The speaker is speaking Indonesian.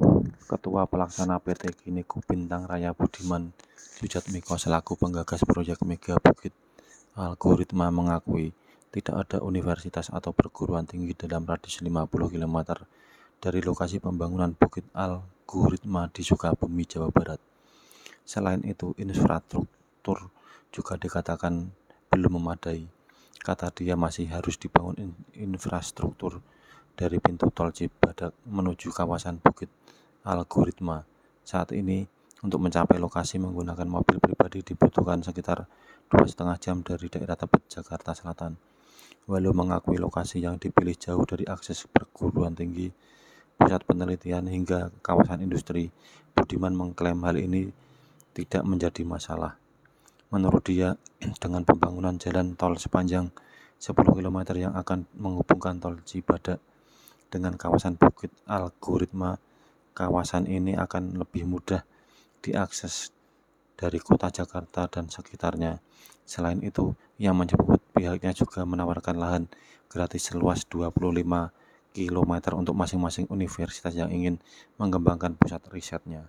Ketua Pelaksana PT Kiniku Bintang Raya Budiman Sujatmiko selaku penggagas proyek Mega Bukit Algoritma mengakui tidak ada universitas atau perguruan tinggi dalam radius 50 km dari lokasi pembangunan Bukit Algoritma di Sukabumi, Jawa Barat. Selain itu, infrastruktur juga dikatakan belum memadai. Kata dia masih harus dibangun infrastruktur dari pintu tol Cibadak menuju kawasan Bukit Algoritma. Saat ini, untuk mencapai lokasi menggunakan mobil pribadi dibutuhkan sekitar dua setengah jam dari daerah Tebet, Jakarta Selatan. Walau mengakui lokasi yang dipilih jauh dari akses perguruan tinggi, pusat penelitian hingga kawasan industri, Budiman mengklaim hal ini tidak menjadi masalah. Menurut dia, dengan pembangunan jalan tol sepanjang 10 km yang akan menghubungkan tol Cibadak dengan kawasan Bukit Algoritma, kawasan ini akan lebih mudah diakses dari kota Jakarta dan sekitarnya. Selain itu, ia menyebut pihaknya juga menawarkan lahan gratis seluas 25 km untuk masing-masing universitas yang ingin mengembangkan pusat risetnya.